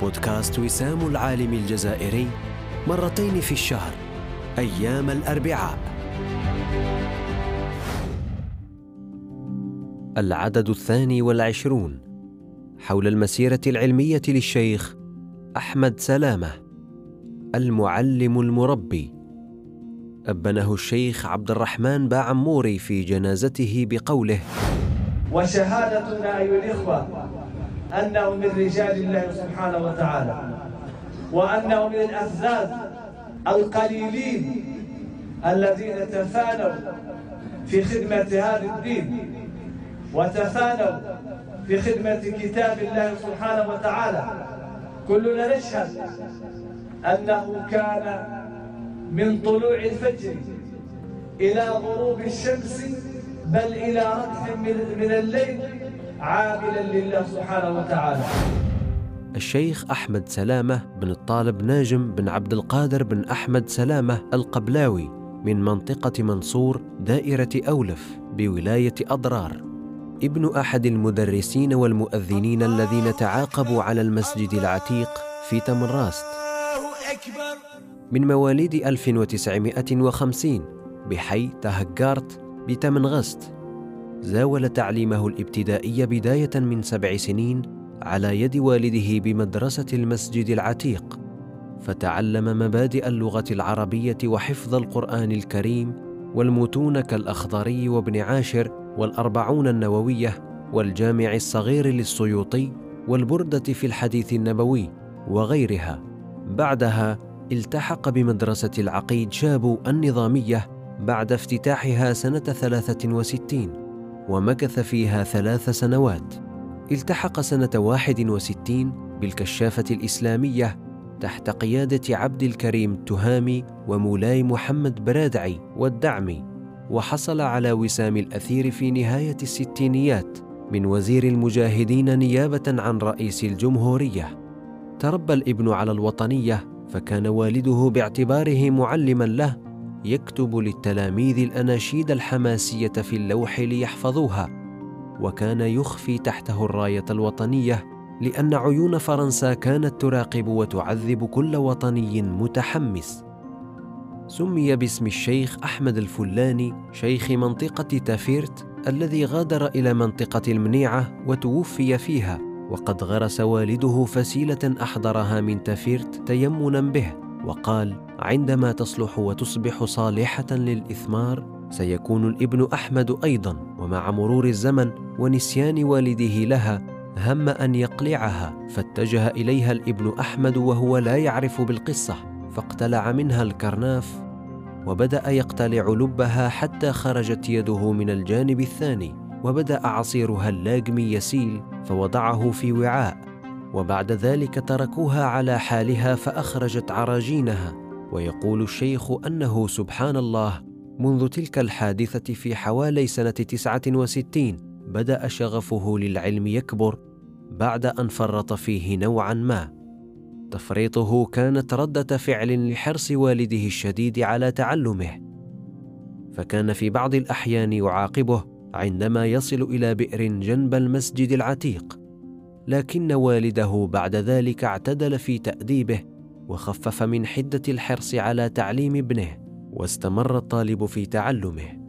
بودكاست وسام العالم الجزائري مرتين في الشهر أيام الأربعاء. العدد الثاني والعشرون حول المسيرة العلمية للشيخ أحمد سلامة المعلم المربي. أبنه الشيخ عبد الرحمن باعموري في جنازته بقوله وشهادتنا أيها الإخوة أنه من رجال الله سبحانه وتعالى وأنه من الافذاذ القليلين الذين تفانوا في خدمة هذا الدين وتفانوا في خدمة كتاب الله سبحانه وتعالى. كلنا نشهد أنه كان من طلوع الفجر إلى غروب الشمس بل إلى رتح من الليل عاملا لله سبحانه وتعالى. الشيخ أحمد سلامة بن الطالب ناجم بن عبد القادر بن أحمد سلامة القبلاوي من منطقة منصور دائرة أولف بولاية أضرار. ابن أحد المدرسين والمؤذنين الذين تعاقبوا على المسجد العتيق في تمراست من مواليد 1950 بحي تهجارت بتمنغست زاول تعليمه الابتدائي بداية من سبع سنين على يد والده بمدرسة المسجد العتيق. فتعلم مبادئ اللغة العربية وحفظ القرآن الكريم والمتون كالأخضري وابن عاشر والأربعون النووية والجامع الصغير للسيوطي والبردة في الحديث النبوي وغيرها. بعدها التحق بمدرسة العقيد شابو النظامية بعد افتتاحها سنة 63 ومكث فيها ثلاث سنوات التحق سنة 61 بالكشافة الإسلامية تحت قيادة عبد الكريم تهامي ومولاي محمد برادعي والدعمي وحصل على وسام الأثير في نهاية الستينيات من وزير المجاهدين نيابة عن رئيس الجمهورية. تربى الابن على الوطنية فكان والده باعتباره معلما له يكتب للتلاميذ الأناشيد الحماسية في اللوح ليحفظوها، وكان يخفي تحته الراية الوطنية لأن عيون فرنسا كانت تراقب وتعذب كل وطني متحمس. سمي باسم الشيخ أحمد الفلاني شيخ منطقة تافيرت الذي غادر إلى منطقة المنيعة وتوفي فيها وقد غرس والده فسيلة أحضرها من تافيرت تيمنا به وقال عندما تصلح وتصبح صالحة للإثمار سيكون الإبن أحمد أيضا ومع مرور الزمن ونسيان والده لها هم أن يقلعها. فاتجه إليها الإبن أحمد وهو لا يعرف بالقصة فاقتلع منها الكرناف وبدأ يقتلع لبها حتى خرجت يده من الجانب الثاني وبدأ عصيرها اللاجم يسيل فوضعه في وعاء. وبعد ذلك تركوها على حالها فأخرجت عراجينها. ويقول الشيخ أنه سبحان الله منذ تلك الحادثة في حوالي تسعة وستين بدأ شغفه للعلم يكبر بعد أن فرط فيه نوعا ما. تفريطه كانت ردة فعل لحرص والده الشديد على تعلمه. فكان في بعض الأحيان يعاقبه عندما يصل إلى بئر جنب المسجد العتيق لكن والده بعد ذلك اعتدل في تأديبه وخفف من حدة الحرص على تعليم ابنه واستمر الطالب في تعلمه.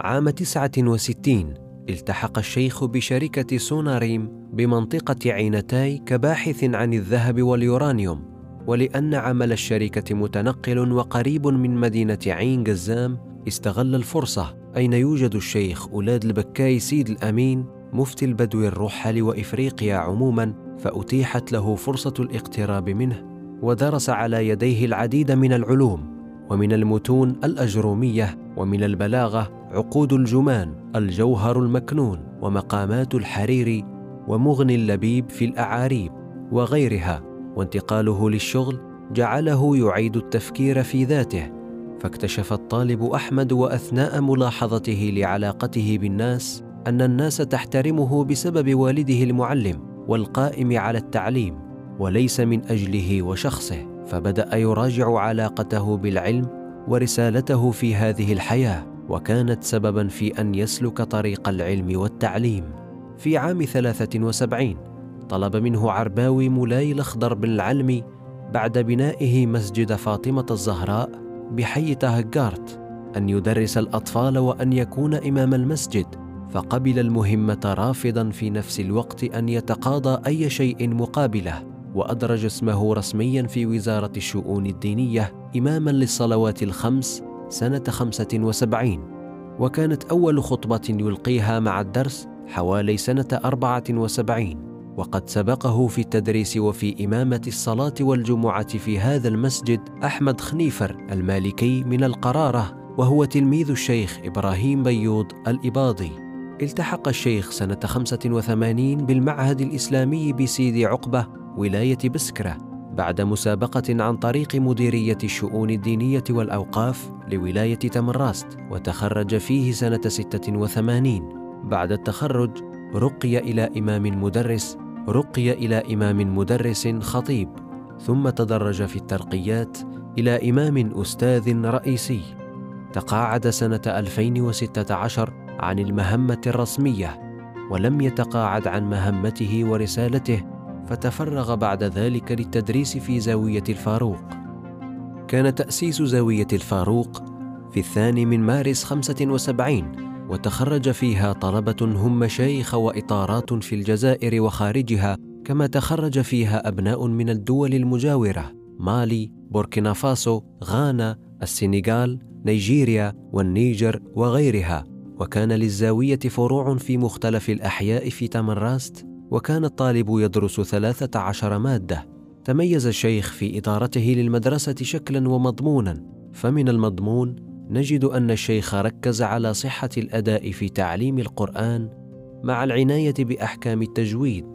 عام تسعة وستين التحق الشيخ بشركة سوناريم بمنطقة عينتاي كباحث عن الذهب واليورانيوم ولأن عمل الشركة متنقل وقريب من مدينة عين جزام استغل الفرصة أين يوجد الشيخ أولاد البكاي سيد الأمين مفتي البدو الرحل وإفريقيا عموما فأتيحت له فرصة الاقتراب منه. ودرس على يديه العديد من العلوم ومن المتون الأجرومية ومن البلاغة عقود الجمان الجوهر المكنون ومقامات الحريري ومغني اللبيب في الأعاريب وغيرها. وانتقاله للشغل جعله يعيد التفكير في ذاته فاكتشف الطالب أحمد وأثناء ملاحظته لعلاقته بالناس أن الناس تحترمه بسبب والده المعلم والقائم على التعليم. وليس من أجله وشخصه فبدأ يراجع علاقته بالعلم ورسالته في هذه الحياة وكانت سببا في أن يسلك طريق العلم والتعليم. في عام 73 طلب منه عرباوي مولاي الأخضر بن العلمي بعد بنائه مسجد فاطمة الزهراء بحي تهجارت أن يدرس الأطفال وأن يكون إمام المسجد فقبل المهمة رافضا في نفس الوقت أن يتقاضى أي شيء مقابله. وأدرج اسمه رسميا في وزارة الشؤون الدينية إماما للصلوات الخمس سنة 75 وكانت أول خطبة يلقيها مع الدرس حوالي سنة 74 وقد سبقه في التدريس وفي إمامة الصلاة والجمعة في هذا المسجد أحمد خنيفر المالكي من القرارة وهو تلميذ الشيخ إبراهيم بيوض الإباضي. التحق الشيخ سنة 85 بالمعهد الإسلامي بسيدي عقبة ولاية بسكرة بعد مسابقة عن طريق مديرية الشؤون الدينية والأوقاف لولاية تمراست وتخرج فيه سنة 86 بعد التخرج رقي إلى إمام مدرس رقي إلى إمام مدرس خطيب ثم تدرج في الترقيات إلى إمام أستاذ رئيسي. تقاعد سنة 2016 عن المهمة الرسمية ولم يتقاعد عن مهمته ورسالته فتفرغ بعد ذلك للتدريس في زاوية الفاروق. كان تأسيس زاوية الفاروق في الثاني من مارس 75 وتخرج فيها طلبة هم مشايخ وإطارات في الجزائر وخارجها كما تخرج فيها أبناء من الدول المجاورة مالي، بوركينا فاسو، غانا، السنغال، نيجيريا والنيجر وغيرها. وكان للزاوية فروع في مختلف الأحياء في تامراست وكان الطالب يدرس ثلاثة عشر مادة. تميز الشيخ في إدارته للمدرسة شكلا ومضمونا. فمن المضمون نجد أن الشيخ ركز على صحة الأداء في تعليم القرآن مع العناية بأحكام التجويد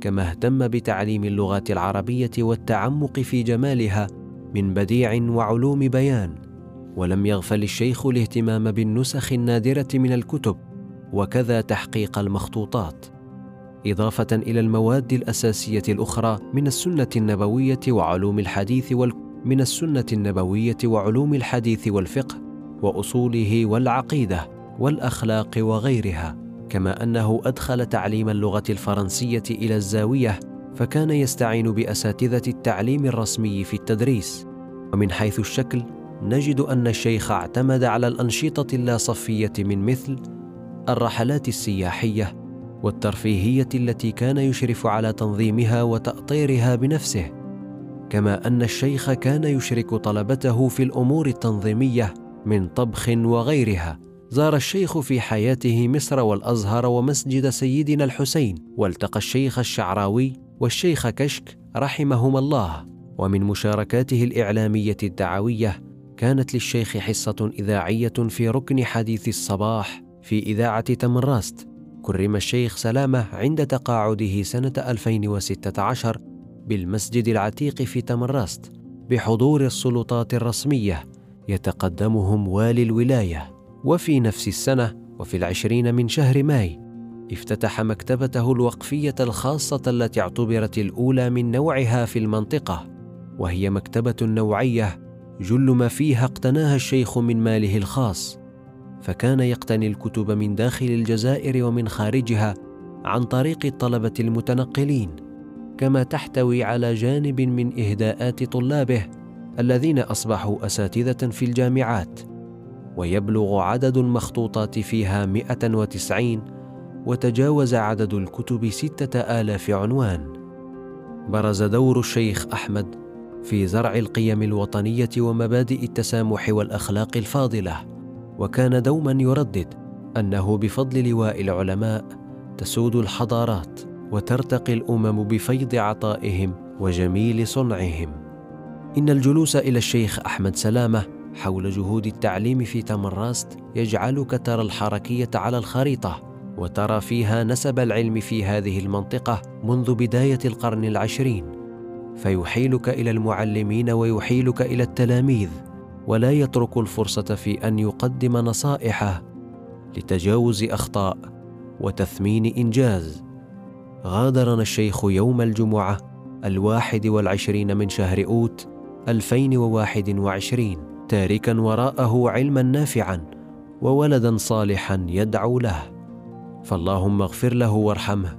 كما اهتم بتعليم اللغات العربية والتعمق في جمالها من بديع وعلوم بيان. ولم يغفل الشيخ الاهتمام بالنسخ النادرة من الكتب وكذا تحقيق المخطوطات. إضافة إلى المواد الأساسية الأخرى من السنة النبوية وعلوم الحديث وال من السنة النبوية وعلوم الحديث والفقه وأصوله والعقيدة والأخلاق وغيرها. كما أنه أدخل تعليم اللغة الفرنسية إلى الزاوية فكان يستعين بأساتذة التعليم الرسمي في التدريس. ومن حيث الشكل نجد أن الشيخ اعتمد على الأنشطة اللاصفيه من مثل الرحلات السياحية والترفيهية التي كان يشرف على تنظيمها وتأطيرها بنفسه كما أن الشيخ كان يشرك طلبته في الأمور التنظيمية من طبخ وغيرها. زار الشيخ في حياته مصر والأزهر ومسجد سيدنا الحسين والتقى الشيخ الشعراوي والشيخ كشك رحمهما الله. ومن مشاركاته الإعلامية الدعوية كانت للشيخ حصة إذاعية في ركن حديث الصباح في إذاعة تمراست. كرم الشيخ سلامة عند تقاعده سنة 2016 بالمسجد العتيق في تمراست بحضور السلطات الرسمية يتقدمهم والي الولاية. وفي نفس السنة وفي العشرين من شهر ماي افتتح مكتبته الوقفية الخاصة التي اعتبرت الأولى من نوعها في المنطقة. وهي مكتبة نوعية جل ما فيها اقتناها الشيخ من ماله الخاص. فكان يقتني الكتب من داخل الجزائر ومن خارجها عن طريق الطلبة المتنقلين كما تحتوي على جانب من إهداءات طلابه الذين أصبحوا أساتذة في الجامعات ويبلغ عدد المخطوطات فيها 190 وتجاوز عدد الكتب ستة آلاف عنوان. برز دور الشيخ أحمد في زرع القيم الوطنية ومبادئ التسامح والأخلاق الفاضلة. وكان دوما يردد أنه بفضل لواء العلماء تسود الحضارات وترتقي الأمم بفيض عطائهم وجميل صنعهم. إن الجلوس إلى الشيخ أحمد سلامة حول جهود التعليم في تمراست يجعلك ترى الحركية على الخريطة وترى فيها نسب العلم في هذه المنطقة منذ بداية القرن العشرين. فيحيلك إلى المعلمين ويحيلك إلى التلاميذ ولا يترك الفرصة في أن يقدم نصائحه لتجاوز أخطاء وتثمين إنجاز. غادرنا الشيخ يوم الجمعة الواحد والعشرين من شهر أوت 2021 تاركا وراءه علما نافعا وولدا صالحا يدعو له. فاللهم اغفر له وارحمه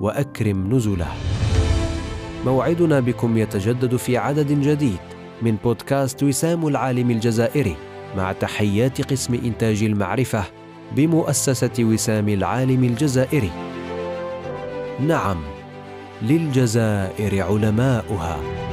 وأكرم نزله. موعدنا بكم يتجدد في عدد جديد. من بودكاست وسام العالم الجزائري مع تحيات قسم إنتاج المعرفة بمؤسسة وسام العالم الجزائري. نعم للجزائر علماؤها.